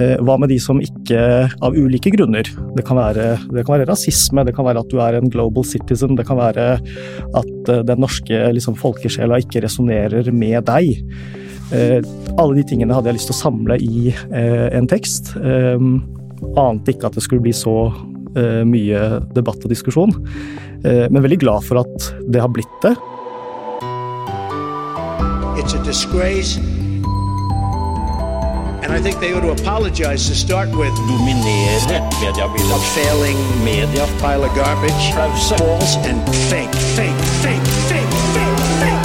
Eh, hva med de som ikke, av ulike grunner Det kan være, det kan være rasisme, det kan være at du er en global citizen, det kan være at eh, den norske liksom, folkesjela ikke resonnerer med deg. Alle de tingene hadde jeg lyst til å samle i en tekst. Ante ikke at det skulle bli så mye debatt og diskusjon, men veldig glad for at det har blitt det. It's a disgrace And I think they ought to apologize to start with. Dominere mediebildet. A failing media. Pile of garbage. False and fake, fake, fake, fake, fake, fake.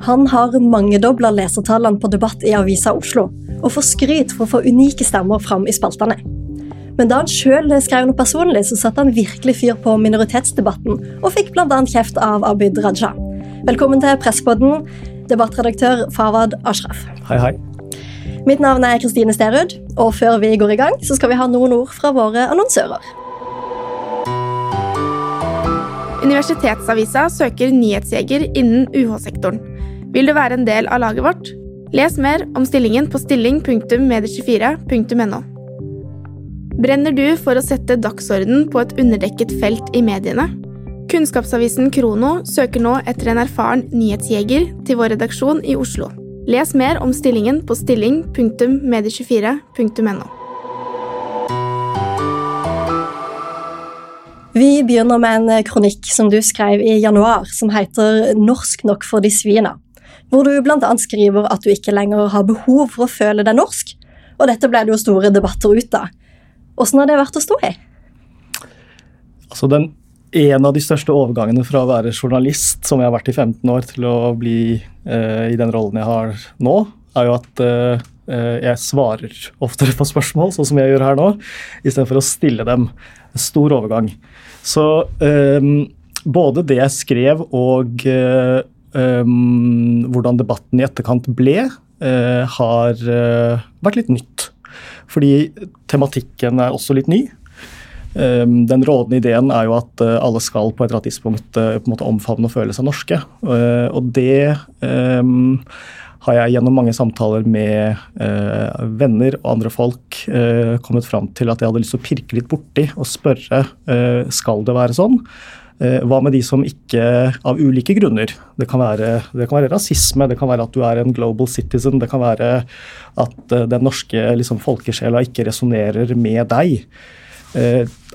Han har mangedobla lesertallene på debatt i Avisa Oslo, og får skryt for å få unike stemmer fram i spaltene. Men da han sjøl skrev noe personlig, så satte han virkelig fyr på minoritetsdebatten, og fikk bl.a. kjeft av Abid Raja. Velkommen til Presspodden, debattredaktør Fawad Ashraf. Hei, hei. Mitt navn er Kristine Sterud, og før vi går i gang, så skal vi ha noen ord fra våre annonsører. Universitetsavisa søker nyhetsjeger innen UH-sektoren. Vil du være en del av laget vårt? Les mer om stillingen på stilling.medie24.no. Brenner du for å sette dagsorden på et underdekket felt i mediene? Kunnskapsavisen Krono søker nå etter en erfaren nyhetsjeger til vår redaksjon i Oslo. Les mer om stillingen på stilling.medie24.no. Vi begynner med en kronikk som du skrev i januar, som heter 'Norsk nok for de svina'. Hvor du bl.a. skriver at du ikke lenger har behov for å føle deg norsk. Og dette ble det jo store debatter ut av. Åssen har det vært å stå i? Altså, den en av de største overgangene fra å være journalist, som jeg har vært i 15 år, til å bli uh, i den rollen jeg har nå, er jo at uh, jeg svarer oftere på spørsmål, sånn som jeg gjør her nå, istedenfor å stille dem. En stor overgang. Så um, både det jeg skrev og uh, um, hvordan debatten i etterkant ble, har vært litt nytt. Fordi tematikken er også litt ny. Ehm, den rådende ideen er jo at eh, alle skal på et eller annet tidspunkt eh, på en måte omfavne og føle seg norske. Eh, og det um, har jeg gjennom mange samtaler med venner og andre folk kommet fram til at jeg hadde lyst til å pirke litt borti og spørre skal det være sånn. Hva med de som ikke, av ulike grunner Det kan være, det kan være rasisme, det kan være at du er en global citizen, det kan være at den norske liksom, folkesjela ikke resonnerer med deg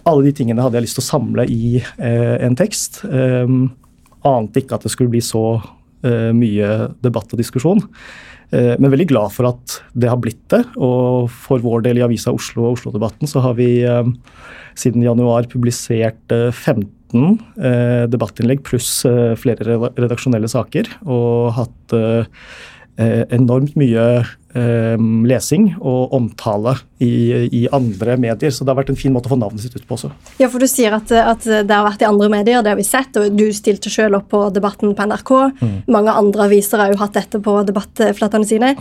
alle de tingene hadde jeg lyst til å samle i eh, en tekst. Um, ante ikke at det skulle bli så uh, mye debatt og diskusjon. Uh, men veldig glad for at det har blitt det. Og for vår del i Avisa Oslo og Oslo-debatten så har vi uh, siden januar publisert 15 debattinnlegg pluss flere redaksjonelle saker. Og hatt enormt mye eh, lesing og omtale i, i, andre medier. Så det har vært en fin måte å få navnet sitt ut på også. Ja, for du sier at, at det har vært i andre medier, det har vi sett. Og du stilte selv opp på Debatten på NRK. Mm. Mange andre aviser har jo hatt dette på debattflatene sine.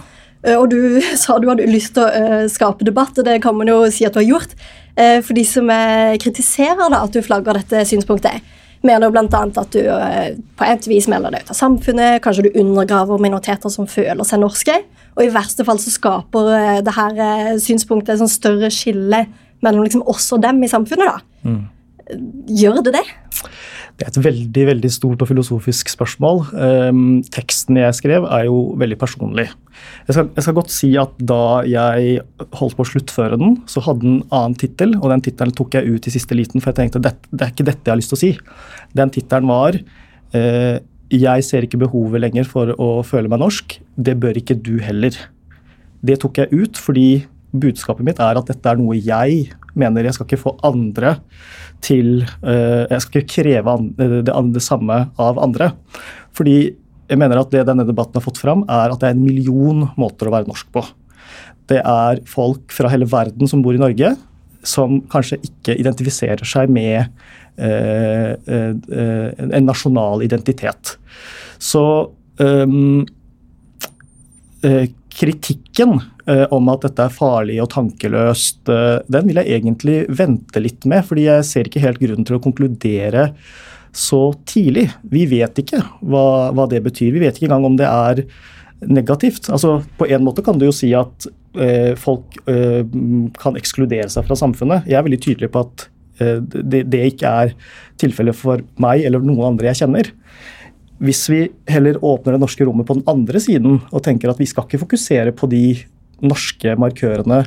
Eh, og du sa du hadde lyst til å skape debatt, og det kan man jo si at du har gjort. For de som kritiserer da, at du flagger dette synspunktet mener bl.a. at du eh, på et vis melder deg ut av samfunnet, kanskje du undergraver minoriteter som føler seg norske, og i verste fall så skaper eh, det her eh, synspunktet et sånn større skille mellom liksom oss og dem i samfunnet. da. Mm. Gjør det det? Det er et veldig veldig stort og filosofisk spørsmål. Um, teksten jeg skrev, er jo veldig personlig. Jeg skal, jeg skal, godt si at da jeg holdt på å sluttføre den, så hadde den en annen tittel, og den tittelen tok jeg ut i siste liten, for jeg tenkte det, det er ikke dette jeg har lyst til å si. Den tittelen var uh, 'Jeg ser ikke behovet lenger for å føle meg norsk'. Det bør ikke du heller. Det tok jeg ut fordi budskapet mitt er at dette er noe jeg mener. Jeg skal ikke få andre til uh, Jeg skal ikke kreve det, det, det, samme av andre. Fordi jeg mener at det denne debatten har fått fram, er at det er en million måter å være norsk på. Det er folk fra hele verden som bor i Norge, som kanskje ikke identifiserer seg med uh, uh, en nasjonal identitet. Så um, kritikken Eh, om at dette er farlig og tankeløst, eh, den vil jeg egentlig vente litt med. fordi jeg ser ikke helt grunnen til å konkludere så tidlig. Vi vet ikke hva, hva det betyr. Vi vet ikke engang om det er negativt. Altså, på en måte kan du jo si at eh, folk eh, kan ekskludere seg fra samfunnet. Jeg er veldig tydelig på at eh, det, det, ikke er tilfellet for meg eller noen andre jeg kjenner. Hvis vi heller åpner det norske rommet på den andre siden og tenker at vi skal ikke fokusere på de norske markørene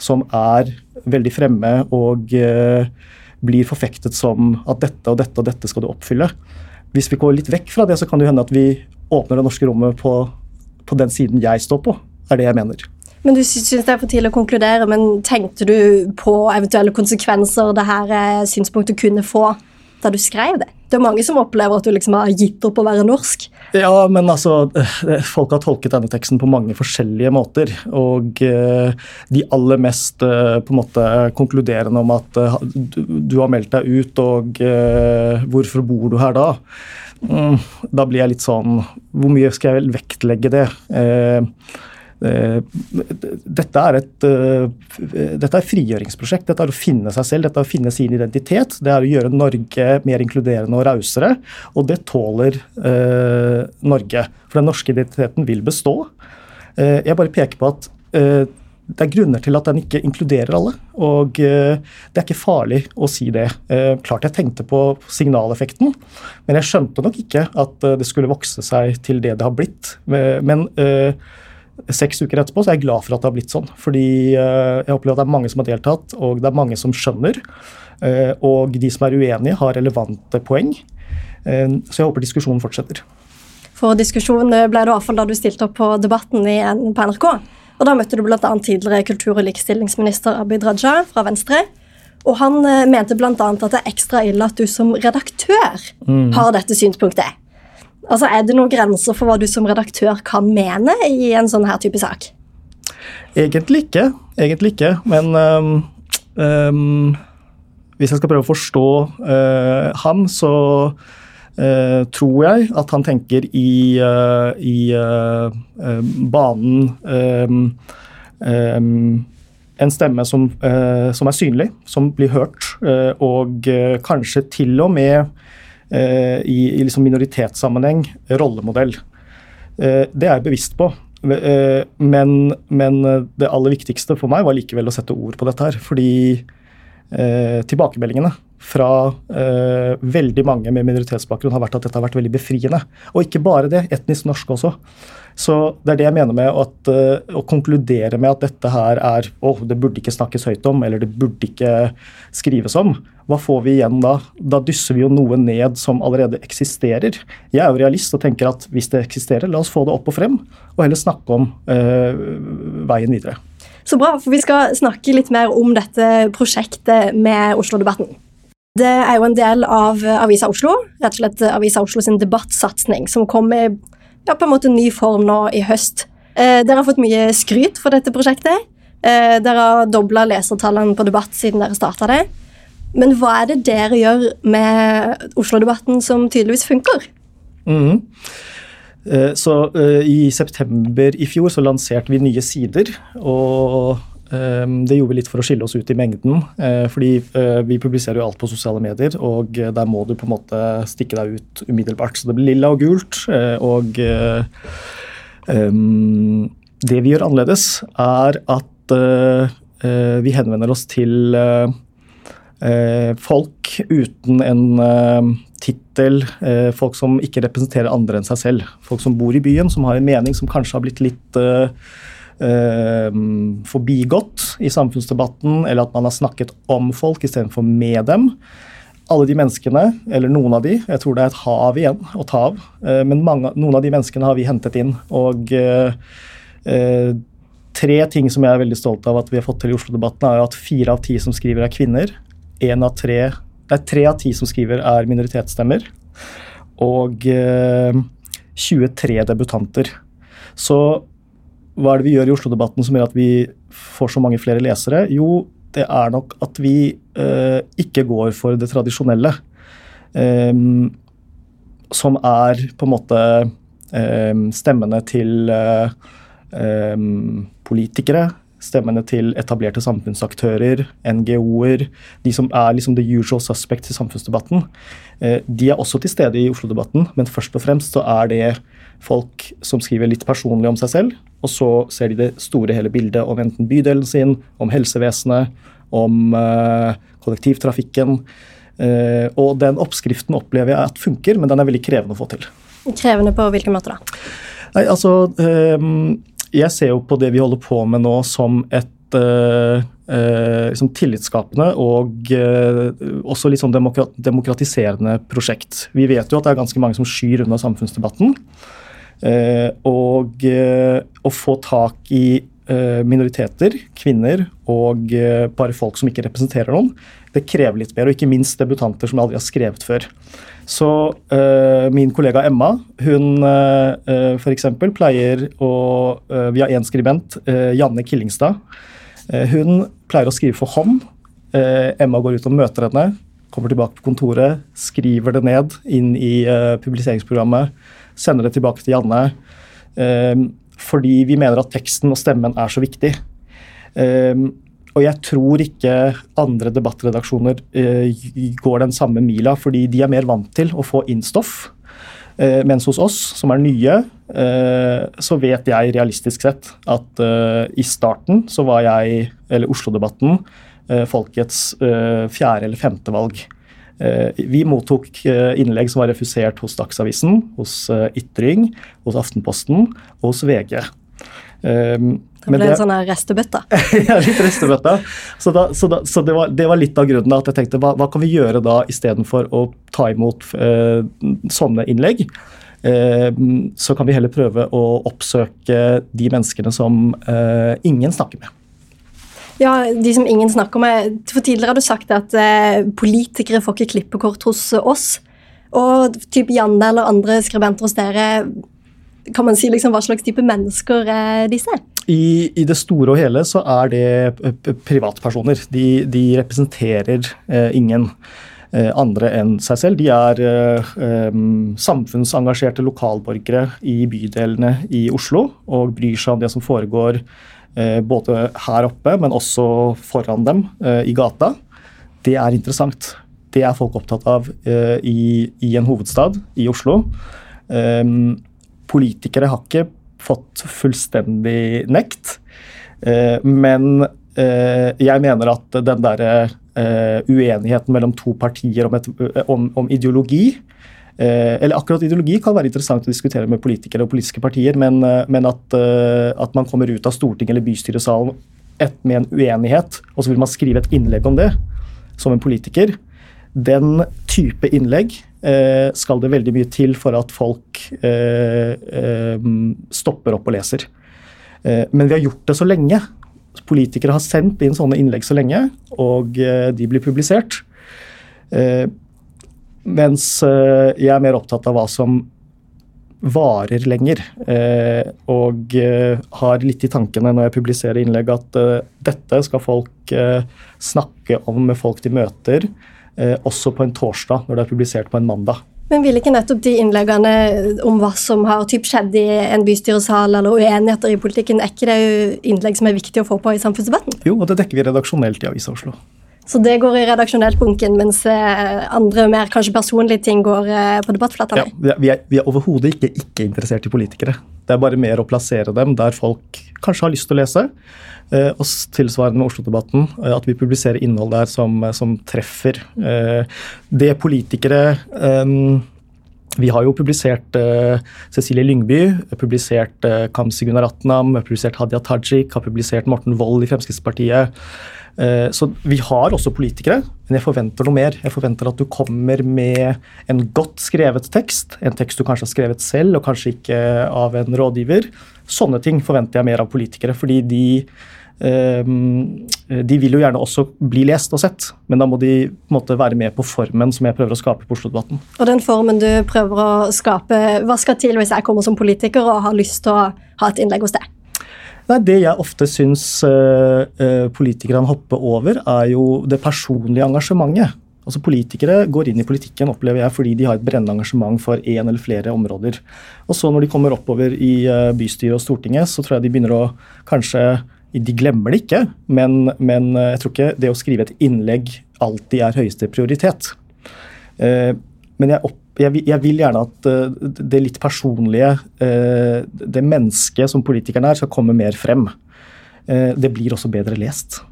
som er veldig fremme og eh, blir forfektet som at dette og dette og dette skal du oppfylle. Hvis vi går litt vekk fra det, så kan det hende at vi åpner det norske rommet på, på den siden jeg står på, er det jeg mener. Men Du syns det er for tidlig å konkludere, men tenkte du på eventuelle konsekvenser det her eh, synspunktet kunne få da du skrev det? Det er mange som opplever at du liksom har gitt opp å være norsk. Ja, men altså eh, Folk har tolket denne teksten på mange forskjellige måter. Og uh, de aller mest uh, på en måte konkluderende om at du, du, har meldt deg ut, og hvorfor bor du her da? Mm, da blir jeg litt sånn Hvor mye skal jeg vektlegge det? Eh, dette er et eh, dette er frigjøringsprosjekt. Dette er å finne seg selv, dette er å finne sin identitet. Det er å gjøre Norge mer inkluderende og rausere. Og det tåler eh, Norge. For den norske identiteten vil bestå. Eh, jeg bare peker på at eh, det er grunner til at den ikke inkluderer alle. Og eh, det er ikke farlig å si det. klart jeg tenkte på signaleffekten, men jeg skjønte nok ikke at det skulle vokse seg til det det har blitt. Men seks uker etterpå så er jeg glad for at det har blitt sånn. Fordi eh, jeg opplever at det er mange som har deltatt, og det er mange som skjønner. Eh, og de som er uenige, har relevante poeng. Eh, så jeg håper diskusjonen fortsetter. For diskusjon ble det i hvert fall da du stilte opp på Debatten i, på NRK. Og Da møtte du bl.a. tidligere kultur- og likestillingsminister Abid Raja fra Venstre. Og han mente bl.a. at det er ekstra ille at du som redaktør mm. har dette synspunktet. Altså, Er det noen grenser for hva du som redaktør kan mene i en sånn her type sak? Egentlig ikke. Egentlig ikke. Men um, um, hvis jeg skal prøve å forstå uh, ham, så uh, tror jeg at han tenker i, uh, i banen um, en stemme som, som, er synlig, som blir hørt, og kanskje til og med i, i liksom minoritetssammenheng rollemodell. Eh, det er jeg bevisst på. Eh, men, men, det aller viktigste for meg var likevel å sette ord på dette her. Fordi eh, tilbakemeldingene fra eh, veldig mange med minoritetsbakgrunn har vært at dette har vært veldig befriende. Og ikke bare det, etnisk norsk også. Så det er det jeg mener med at, eh, å konkludere med at dette her er Å, oh, det burde ikke snakkes høyt om, eller det burde ikke skrives om. Hva får vi igjen da? Da dysser vi jo noe ned som allerede eksisterer. Jeg er jo realist og tenker at hvis det eksisterer, la oss få det opp og frem, og heller snakke om eh, veien videre. Så bra, for vi skal snakke litt mer om dette prosjektet med Oslo-debatten. Det er jo en del av Avisa Oslo, rett og slett Avisa Oslo sin debattsatsing, som kommer ja, på en måte ny form nå i høst. Eh, dere har fått mye skryt for dette prosjektet. Eh, dere har dobla lesertallene på debatt siden dere starta det. Men hva er det dere gjør med Oslo-debatten som tydeligvis funker? Mm. Eh, så eh, I september i fjor så lanserte vi nye sider. og det gjorde vi litt for å skille oss ut i mengden. Eh, fordi eh, vi publiserer jo alt på sosiale medier, og eh, der må du på en måte stikke deg ut umiddelbart. Så det blir lilla og gult. Og ehm, det vi gjør annerledes, er at vi henvender oss til folk uten en tittel, folk som ikke representerer andre enn seg selv. Folk som bor i byen, som har en mening som kanskje har blitt litt forbigått i samfunnsdebatten, eller at man har snakket om folk istedenfor med dem. Alle de menneskene, eller noen av de, jeg tror det er et hav igjen å ta av, eh, men mange, noen av de menneskene har vi hentet inn. og eh, eh, Tre ting som jeg er veldig stolt av at vi har fått til i Oslo-debatten, er at fire av ti som skriver, er kvinner. En av tre, er tre av ti som skriver, er minoritetsstemmer. Og eh, 23 debutanter. Så hva er det vi gjør i Oslo-debatten som gjør at vi får så mange flere lesere? Jo, det er nok at vi eh, ikke går for det tradisjonelle. Eh, som er på en måte eh, stemmene til eh, politikere, stemmene til etablerte samfunnsaktører, NGO-er, de som er liksom the usual suspect i samfunnsdebatten. Eh, de er også til stede i Oslo-debatten, men først og fremst så er det folk som skriver litt personlig om seg selv, og så ser de det store hele bildet om enten bydelen sin, om helsevesenet, om uh, kollektivtrafikken. Uh, og den oppskriften opplever jeg at funker, men den er veldig krevende å få til. Krevende på hvilken måte da? Nei, altså um, Jeg ser jo på det vi holder på med nå som et uh, liksom tillitsskapende og også litt sånn demokratiserende prosjekt. Vi vet jo at det er ganske mange som skyr unna samfunnsdebatten. Eh, og eh, å få tak i eh, minoriteter, kvinner og bare folk som ikke representerer noen, det krever litt mer. Og ikke minst debutanter som aldri har skrevet før. Så uh, min kollega Emma, hun uh, f.eks. pleier å uh, Vi har én skribent, uh, Janne Killingstad. hun pleier å skrive for hånd. Emma går ut og møter henne, kommer tilbake på kontoret, skriver det ned inn i publiseringsprogrammet sender det tilbake til Janne. Ehm, fordi vi mener at teksten og stemmen er så viktig. Ehm, og jeg tror ikke andre debattredaksjoner eh, går den samme mila, fordi de er mer vant til å få inn stoff. mens hos oss, som er nye, eh, så vet jeg realistisk sett at i starten så var jeg, eller Oslo-debatten, folkets fjerde eller femte valg. Eh, vi mottok eh, innlegg som var refusert hos Dagsavisen, hos eh, Ytring, hos Aftenposten og hos VG. Det ble en sånn restebøtte? ja, litt restebøtte. Så, da, så, da, så det, var, det, var, litt av grunnen at jeg tenkte hva, hva kan vi gjøre da istedenfor å ta imot eh, sånne innlegg? Eh, så kan vi heller prøve å oppsøke de menneskene som eh, ingen snakker med. Ja, de som ingen snakker med. For Tidligere har du sagt at eh, politikere får ikke klippekort hos oss. Og typ Janne eller andre skribenter hos dere, kan man si liksom hva slags type mennesker er disse? I, I, det store og hele så er det eh, privatpersoner. De, de representerer eh, ingen eh, andre enn seg selv. De er eh, eh, samfunnsengasjerte lokalborgere i bydelene i Oslo og bryr seg om det som foregår Eh, både her oppe, men også foran dem eh, i gata. Det er interessant. Det er folk opptatt av eh, i, i en hovedstad, i Oslo. Politikere har ikke fått fullstendig nekt, men jeg mener at den derre uenigheten mellom to partier om, et, om, om ideologi Eh, eller akkurat ideologi kan være interessant å diskutere med politikere og politiske partier, men, eh, men at, eh, at, man kommer ut av Stortinget eller bystyresalen med en uenighet, og så vil man skrive et innlegg om det som en politiker. Den type innlegg eh, skal det veldig mye til for at folk eh, eh, stopper opp og leser. men vi har gjort det så lenge. Politikere har sendt inn sånne innlegg så lenge, og de blir publisert. Mens eh, jeg er mer opptatt av hva som varer lenger. Eh, og eh, har litt i tankene når jeg publiserer innlegg at dette skal folk snakke om med folk de møter, også på en torsdag når det er publisert på en mandag. Men vil ikke nettopp de innleggene om hva som har typ skjedd i en bystyresal eller uenigheter i politikken, er ikke det innlegg som er viktig å få på i samfunnsdebatten? Jo, og det dekker vi redaksjonelt i Avisa Oslo. Så det går i redaksjonelt bunken, mens eh, andre mer kanskje personlige ting går eh, på debattflatene? Ja, vi er, vi er overhodet ikke ikke interessert i politikere. Det er bare mer å plassere dem der folk kanskje har lyst til å lese. Eh, og tilsvarende med Oslo-debatten, at vi publiserer innhold der som, som treffer. Det politikere vi har jo publisert uh, Cecilie Lyngby, publisert uh, Kamzy Gunaratnam, publisert Hadia Tajik, har publisert Morten Wold i Fremskrittspartiet. Eh, så vi har også politikere, men jeg forventer noe mer. Jeg forventer at du kommer med en godt skrevet tekst, en tekst du kanskje har skrevet selv, og kanskje ikke av en rådgiver. Sånne ting forventer jeg mer av politikere, fordi de eh, de vil jo gjerne også bli lest og sett, men da må de måte, være med på formen som jeg prøver å skape på Oslo-debatten. Og den formen du prøver å skape, hva skal til hvis jeg kommer som politiker og har lyst til å ha et innlegg hos deg? Nei, Det jeg ofte syns uh, uh, politikerne hopper over, er jo det personlige engasjementet. Altså Politikere går inn i politikken opplever jeg, fordi de har et brennende engasjement for én eller flere områder. Og så Når de kommer oppover i uh, bystyret og Stortinget, så tror jeg de begynner å kanskje de glemmer det ikke, men, men, jeg tror ikke det å skrive et innlegg alltid er høyeste prioritet. Men jeg, opp, jeg, jeg vil gjerne at det litt personlige, det mennesket som politikeren er, skal komme mer frem. Det blir også bedre lest.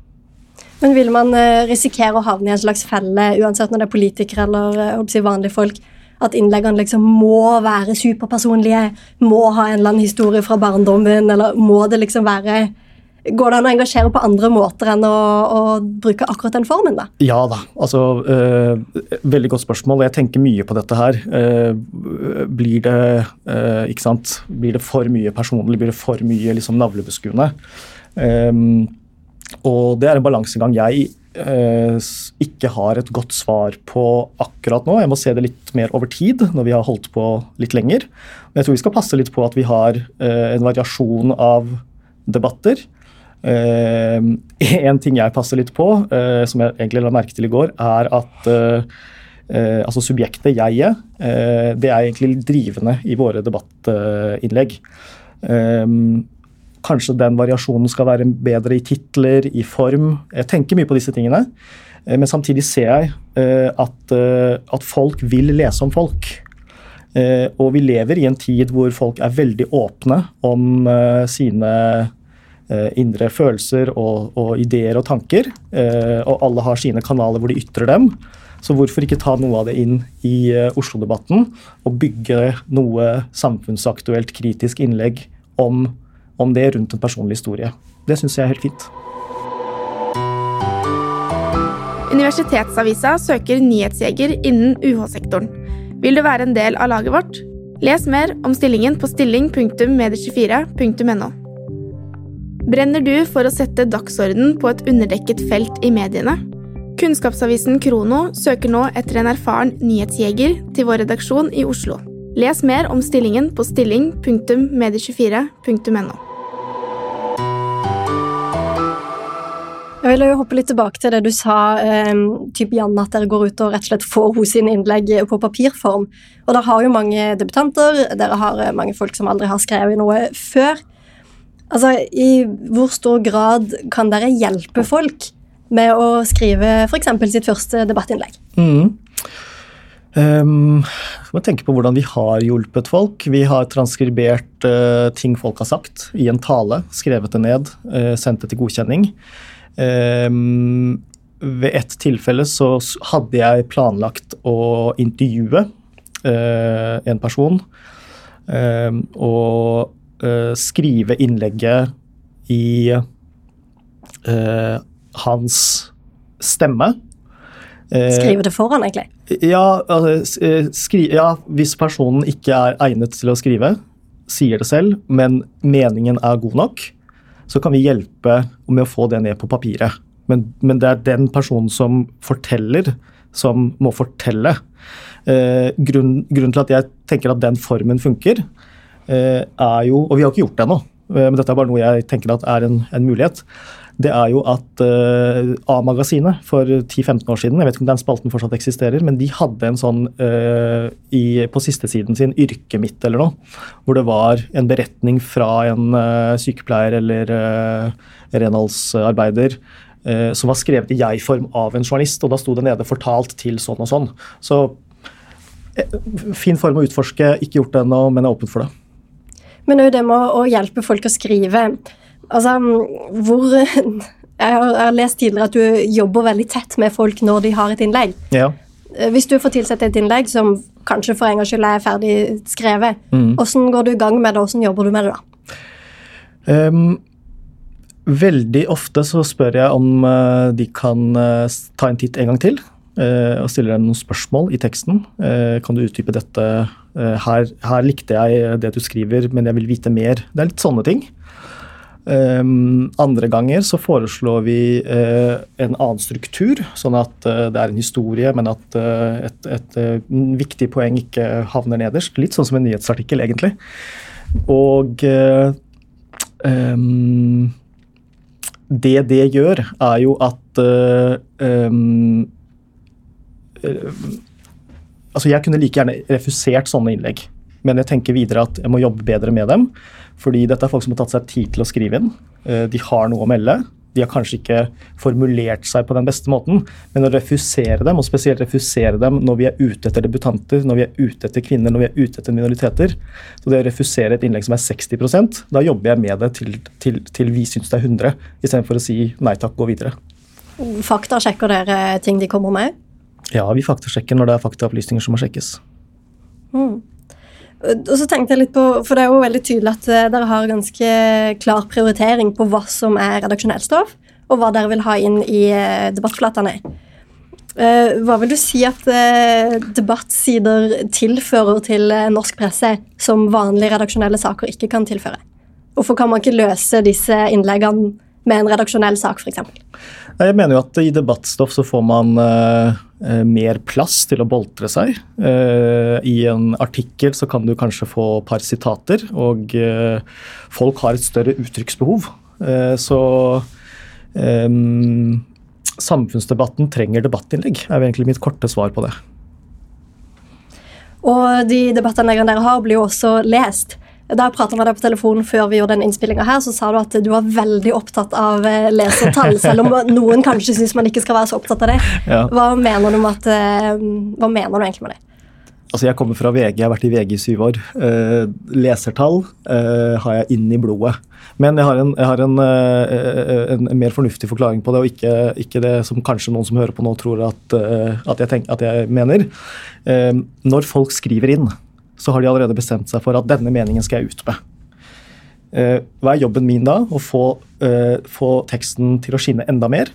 Men vil man risikere å havne i en slags felle, uansett når det er politikere eller si, vanlige folk, at innleggene liksom må være superpersonlige, må ha en eller annen historie fra barndommen, eller må det liksom være Går det an å engasjere på andre måter enn å, å bruke akkurat den formen? da? Ja da. altså øh, Veldig godt spørsmål. Jeg tenker mye på dette her. Uh, blir det uh, ikke sant? Blir det for mye personlig? Blir det for mye liksom navlebeskuende? Um, og det er en balansegang jeg Eh, ikke har et godt svar på akkurat nå. Jeg må se det litt mer over tid, når vi har holdt på litt lenger. Men jeg tror vi skal passe litt på at vi har en variasjon av debatter. Uh, en ting jeg passer litt på, uh, som jeg egentlig la merke til i går, er at uh, altså subjektet, jeget, det er egentlig drivende i våre debattinnlegg. Kanskje den variasjonen skal være bedre i titler, i form. Jeg tenker mye på disse tingene. Eh, men samtidig ser jeg eh, at, eh, at folk vil lese om folk. Og vi lever i en tid hvor folk er veldig åpne om sine indre følelser og, og ideer og tanker. Og alle har sine kanaler hvor de ytrer dem. Så hvorfor ikke ta noe av det inn i Oslo-debatten og bygge noe samfunnsaktuelt kritisk innlegg om om det rundt en personlig historie. Det syns jeg er helt fint. Universitetsavisa søker nyhetsjeger innen UH-sektoren. Vil du være en del av laget vårt? Les mer om stillingen på stilling.medie24.no. Brenner du for å sette dagsorden på et underdekket felt i mediene? Kunnskapsavisen Krono søker nå etter en erfaren nyhetsjeger til vår redaksjon i Oslo. Les mer om stillingen på stilling.medie24.no. Jeg vil jo hoppe litt tilbake til det du sa, eh, typ Janne, at dere går ut og rett og slett får hos sine innlegg på papirform. Og dere har jo mange debutanter, dere har eh, mange folk som aldri har skrevet noe før. Altså, I hvor stor grad kan dere hjelpe folk med å skrive f.eks. sitt første debattinnlegg? Mm. Um, må tenke på hvordan vi har hjulpet folk. Vi har transkribert uh, ting folk har sagt i en tale. Skrevet det ned, uh, sendt det til godkjenning. Um, ved et tilfelle så hadde jeg planlagt å intervjue uh, en person. Um, og skrive innlegget i hans stemme. Skrive det foran, egentlig? Ja, altså, eh, skri, ja, hvis personen ikke er egnet til å skrive, sier det selv, men meningen er god nok, så kan vi hjelpe med å få det ned på papiret. Men, men det er den personen som forteller, som må fortelle. Eh, grunn, grunnen til at jeg tenker at den formen funker, eh, er jo Og vi har ikke gjort det ennå, eh, men dette er bare noe jeg tenker at er en, en mulighet det er jo at uh, A-magasinet for 10-15 år siden, jeg vet ikke om den spalten fortsatt eksisterer, men de hadde en sånn i, på sistesiden sin, yrket mitt eller noe, hvor det var en beretning fra en sykepleier eller renholdsarbeider som var skrevet i jeg-form av en journalist, og da sto det nede 'fortalt til sånn og sånn'. Så fin form å utforske, ikke gjort det ennå, men er åpen for det. Men jo det med å hjelpe folk å skrive Altså, hvor Jeg har, lest tidligere at du jobber veldig tett med folk når de har et innlegg. Ja. Eh, hvis du får tilsett et innlegg som kanskje for en gangs skyld er ferdig skrevet, mm. hvordan går du i gang med det, hvordan jobber du med det da? Um, veldig ofte så spør jeg om uh, de kan uh, ta en titt en gang til. Uh, og stiller dem noen spørsmål i teksten. kan du utdype dette? Her, her, likte jeg det du skriver, men jeg vil vite mer. Det er litt sånne ting. Um, andre ganger så foreslår vi uh, en annen struktur, sånn at uh, det er en historie, men at uh, et, et viktig poeng ikke havner nederst. Litt sånn som en nyhetsartikkel, egentlig. Og um, det det gjør, er jo at um, Altså, jeg kunne like gjerne refusert sånne innlegg, men jeg tenker videre at jeg må jobbe bedre med dem. Fordi dette er folk som har tatt seg tid til å skrive inn. Eh, de har noe å melde. De har kanskje ikke formulert seg på den beste måten, men å refusere dem, og spesielt refusere dem når vi er ute etter debutanter, når vi er ute etter kvinner, når vi er ute etter minoriteter Så det å refusere et innlegg som er 60% da jobber jeg med det til, til, til vi syns det er 100, istedenfor å si nei takk, gå videre. Faktasjekker dere ting de kommer med? Ja, vi faktasjekker når det er faktaopplysninger som må sjekkes. Mm. Og så tenkte jeg litt på, for Det er jo veldig tydelig at eh, dere har ganske klar prioritering på hva som er redaksjonelt stoff, og hva dere vil ha inn i eh, debattflatene. Eh, hva vil du si at debattsider tilfører til norsk presse som vanlige redaksjonelle saker ikke kan tilføre? Hvorfor kan man ikke løse disse innleggene med en redaksjonell sak, f.eks.? Jeg mener jo at i debattstoff så får man mer plass til å boltre seg. Uh, I en artikkel så kan du kanskje få et par sitater, og uh, folk har et større uttrykksbehov. så samfunnsdebatten trenger debattinnlegg, er egentlig mitt korte svar på det. Og de debattinnleggene dere har, blir jo også lest. Da jeg prata med deg på telefonen før vi gjorde den innspillinga her, så sa du at du var veldig opptatt av eh, lesertall, selv om noen kanskje syns man ikke skal være så opptatt av det. Ja. Hva, mener du at, eh, hva mener du egentlig med det? Altså, Jeg kommer fra VG, jeg har vært i VG i syv år. Eh, lesertall eh, har jeg inn i blodet. Men jeg har, en, jeg har en, eh, en, en, mer fornuftig forklaring på det, og ikke, ikke, det som kanskje noen som hører på nå, tror at, at, jeg, tenker, at jeg, mener. når folk skriver inn, så har de allerede bestemt seg for at denne meningen skal jeg ut med. Eh, hva er jobben min da? Å få, uh, få, teksten til å skinne enda mer.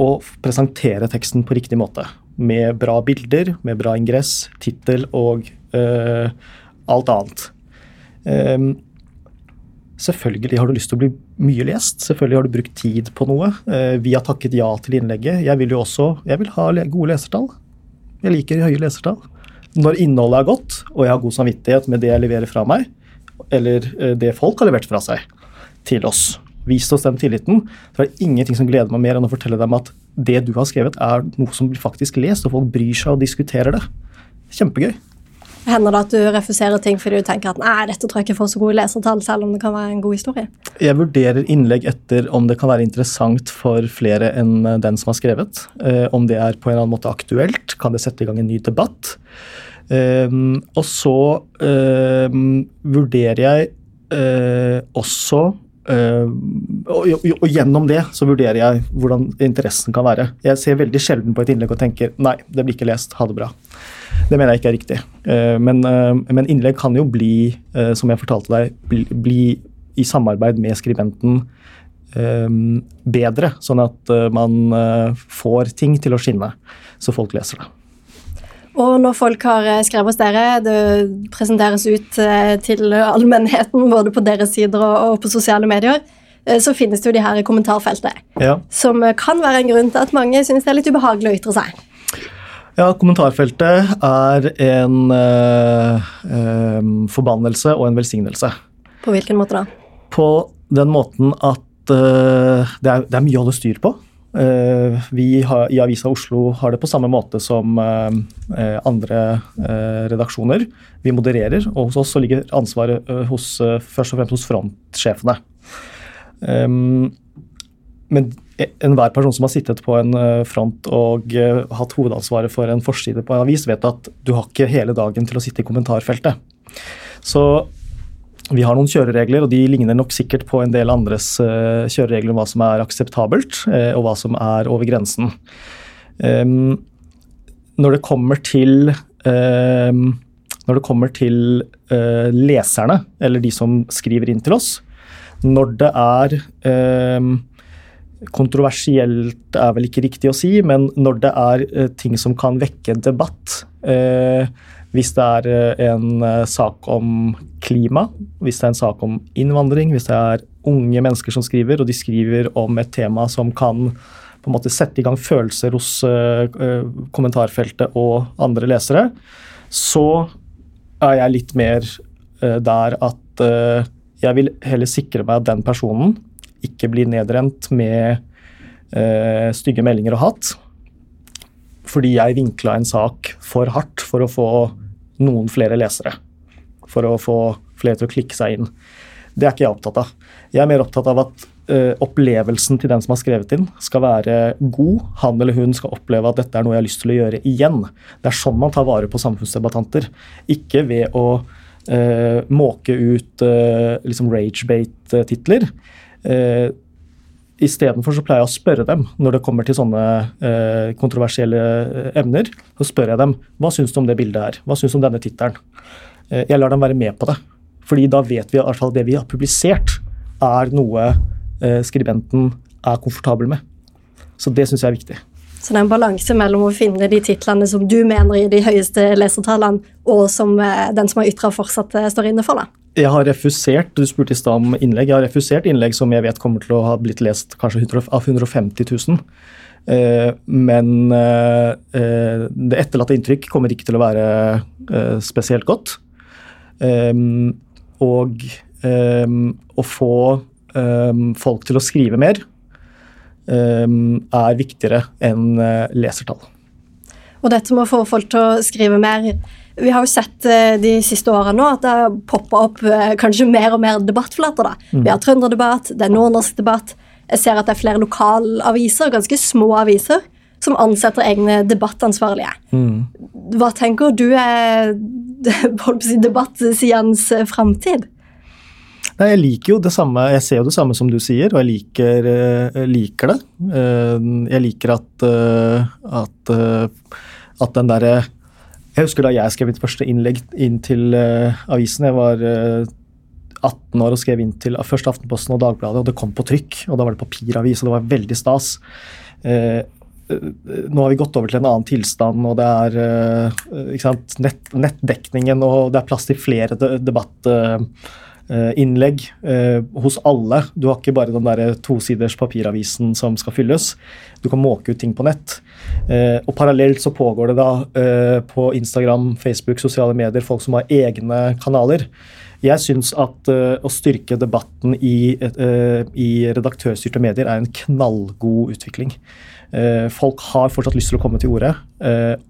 Og presentere teksten på riktig måte. Med bra bilder, med bra ingress, tittel og uh, alt annet. Um, selvfølgelig har du lyst til å bli mye lest. Selvfølgelig har du brukt tid på noe. Uh, vi har takket ja til innlegget. Jeg vil jo også jeg vil ha gode lesertall. Jeg liker høye lesertall når innholdet er godt, og jeg har god samvittighet med det jeg leverer fra meg, eller eh, det folk har levert fra seg til oss, vist oss den tilliten, så er det ingenting som gleder meg mer enn å fortelle dem at det du har skrevet, er noe som blir faktisk lest, og folk bryr seg og diskuterer det. Kjempegøy. Hender det at du refuserer ting fordi du tenker at nei, dette tror jeg ikke får så gode lesertall, selv om det kan være en god historie? Jeg vurderer innlegg etter om det kan være interessant for flere enn den som har skrevet. Eh, om det er på en eller annen måte aktuelt, kan det sette i gang en ny debatt. Eh, og så eh, vurderer jeg uh, også uh, og, og, og, gjennom det så vurderer jeg hvordan interessen kan være. Jeg ser veldig sjelden på et innlegg og tenker nei, det blir ikke lest, ha det bra. Det mener jeg ikke er riktig. Uh, men, men, innlegg kan jo bli, som jeg fortalte deg, bli, bli i samarbeid med skribenten bedre, sånn at man får ting til å skinne, så folk leser det. Og når folk har eh, skrevet hos dere, det presenteres ut eh, til allmennheten både på deres sider og på sosiale medier, eh, så finnes det jo de her i kommentarfeltet. Ja. Som kan være en grunn til at mange syns det er litt ubehagelig å ytre seg. Ja, kommentarfeltet er en eh, eh, forbannelse og en velsignelse. På hvilken måte da? På den måten at eh, det, er, det er mye å holde styr på. Eh, vi har, i Avisa Oslo har det på samme måte som eh, andre eh, redaksjoner. Vi modererer, og hos oss så ligger ansvaret hos, først og fremst hos frontsjefene. Men enhver person som har sittet på en front og hatt hovedansvaret for en forside på en avis, vet at du har ikke hele dagen til å sitte i kommentarfeltet. Så vi har noen kjøreregler, og de ligner nok sikkert på en del andres uh, kjøreregler om hva som er akseptabelt, og hva som er over grensen. Um, når det kommer til um, når det kommer til leserne, eller de som skriver inn til oss, når det er um, Kontroversielt er vel ikke riktig å si, men når det er ting som kan vekke debatt, uh, hvis det er eh, en eh, sak om klima, hvis det er en sak om innvandring, hvis det er unge mennesker som skriver, og de skriver om et tema som kan på en måte sette i gang følelser hos kommentarfeltet og andre lesere, så er jeg litt mer der at jeg vil heller sikre meg at den personen ikke blir nedrent med stygge meldinger og hat. Fordi jeg vinkla en sak for hardt for å få noen flere lesere. For å få flere til å klikke seg inn. Det er ikke jeg opptatt av. Jeg er mer opptatt av at eh, opplevelsen til den som har skrevet inn, skal være god. Han eller hun skal oppleve at dette er noe jeg har lyst til å gjøre igjen. Det er sånn man tar vare på samfunnsdebattanter. Ikke ved å eh, måke ut eh, liksom ragebate-titler. Uh, Istedenfor så pleier jeg å spørre dem når det kommer til sånne eh, kontroversielle eh, emner. Så spør jeg dem hva syns du om det bildet her, hva syns du om denne tittelen. Eh, jeg lar dem være med på det. Fordi da vet vi i hvert at det vi har publisert, er noe eh, skribenten er komfortabel med. Så det syns jeg er viktig. Så det er en balanse mellom å finne de titlene som du mener i de høyeste lesertallene, og som eh, den som har ytra, fortsatt eh, står inne for. da. Jeg har refusert du spurte i om innlegg, jeg har refusert innlegg som jeg vet kommer til å ha blitt lest kanskje av 150 000. Men det etterlatte inntrykk kommer ikke til å være spesielt godt. Og å få folk til å skrive mer er viktigere enn lesertall. Og dette med å få folk til å skrive mer vi har jo sett eh, de siste årene nå at det har poppa opp eh, kanskje mer og mer debattflater. da. Mm. Vi har trønderdebatt, det er nordnorsk debatt. Jeg ser at det er flere lokalaviser, ganske små aviser, som ansetter egne debattansvarlige. Mm. Hva tenker du er si, debattsidens eh, framtid? Nei, Jeg liker jo det samme, jeg ser jo det samme som du sier, og jeg liker, liker det. Jeg liker at, at, at den derre jeg husker da jeg skrev mitt første innlegg inn til uh, avisen. Jeg var uh, eh, 18 år og skrev inn til uh, først Aftenposten og Dagbladet, og det kom på trykk. Og da var det papiravis, og det var veldig stas. nå har vi gått over til en annen tilstand, og det er Nett, nettdekningen, og det er plass til flere de, debatt innlegg eh, hos alle. Du har ikke bare den der tosiders papiravisen som skal fylles. Du kan måke ut ting på nett. Eh, og parallelt så pågår det da eh, på Instagram, Facebook, sosiale medier folk som har egne kanaler. Jeg syns at å styrke debatten i, i, redaktørstyrte medier er en knallgod utvikling. Folk har fortsatt lyst til å komme til orde,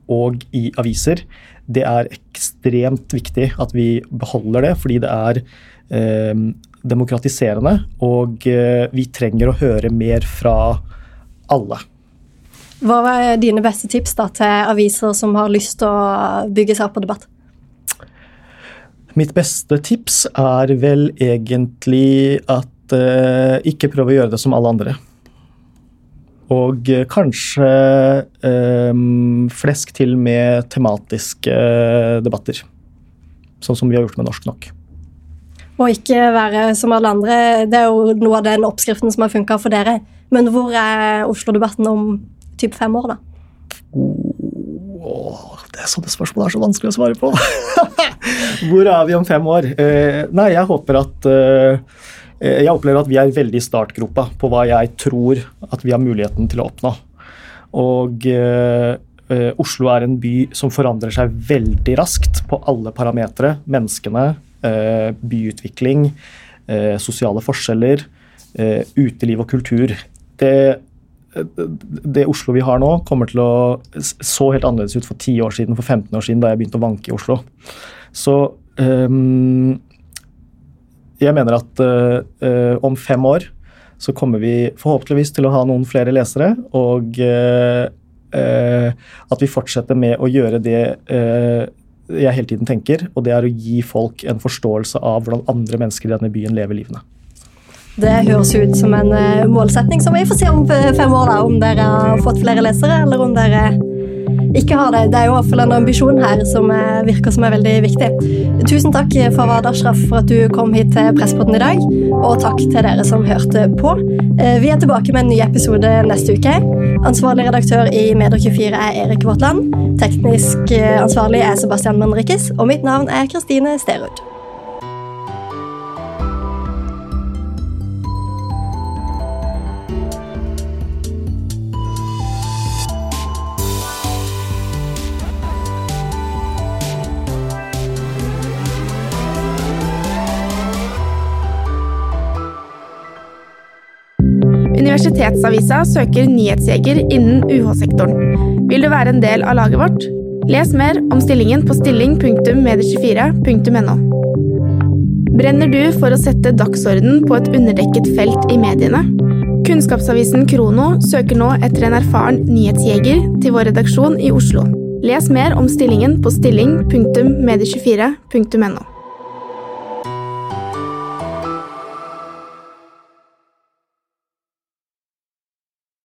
og i aviser. Det er ekstremt viktig at vi beholder det, fordi det er eh, demokratiserende. Og eh, vi trenger å høre mer fra alle. Hva er dine beste tips da, til aviser som har lyst til å bygge seg opp på debatt? Mitt beste tips er vel egentlig at eh, ikke prøv å gjøre det som alle andre. Og eh, kanskje eh, flesk til med tematiske debatter. Sånn som vi har gjort med Norsk nok. Og ikke være som alle andre. Det er jo noe av den oppskriften som har funka for dere. Men hvor er Oslo-debatten om typ fem år, da? Oh, det er sånne spørsmål det er så vanskelig å svare på. hvor er vi om fem år? Eh, nei, jeg håper at eh, Jeg opplever at vi er veldig i startgropa på hva jeg tror at vi har muligheten til å oppnå. Og eh, Oslo er en by som forandrer seg veldig raskt på alle parametere. Menneskene, Eh, byutvikling, eh, sosiale forskjeller, eh, uteliv og kultur. Det, det Oslo vi har nå, kommer til å så helt annerledes ut for 10 år siden, for 15 år siden, da jeg begynte å vanke i Oslo. Så um, jeg mener at uh, om fem år så kommer vi forhåpentligvis til å ha noen flere lesere, og uh, uh, at vi fortsetter med å gjøre det jeg hele tiden tenker, og det er å gi folk en forståelse av hvordan andre mennesker i denne byen lever livene. Det høres ut som en uh, målsetning som vi får se om fem år, da, om dere har fått flere lesere, eller om dere ikke har det. Det er jo i hvert fall en ambisjon her som uh, virker som er veldig viktig. Tusen takk Fawad Ashraf for at du kom hit til Presspodden i dag, og takk til dere som hørte på. Uh, vi er tilbake med en ny episode neste uke. Ansvarlig redaktør i Medier24 er Erik Våtland. Teknisk ansvarlig er Sebastian Manrikes, og mitt navn er Kristine Sterud. Universitetsavisa søker nyhetsjeger innen UH-sektoren. Vil du være en del av laget vårt? Les mer om stillingen på stilling.medie24.no. Brenner du for å sette dagsorden på et underdekket felt i mediene? Kunnskapsavisen Krono søker nå etter en erfaren nyhetsjeger til vår redaksjon i Oslo. Les mer om stillingen på stilling.medie24.no.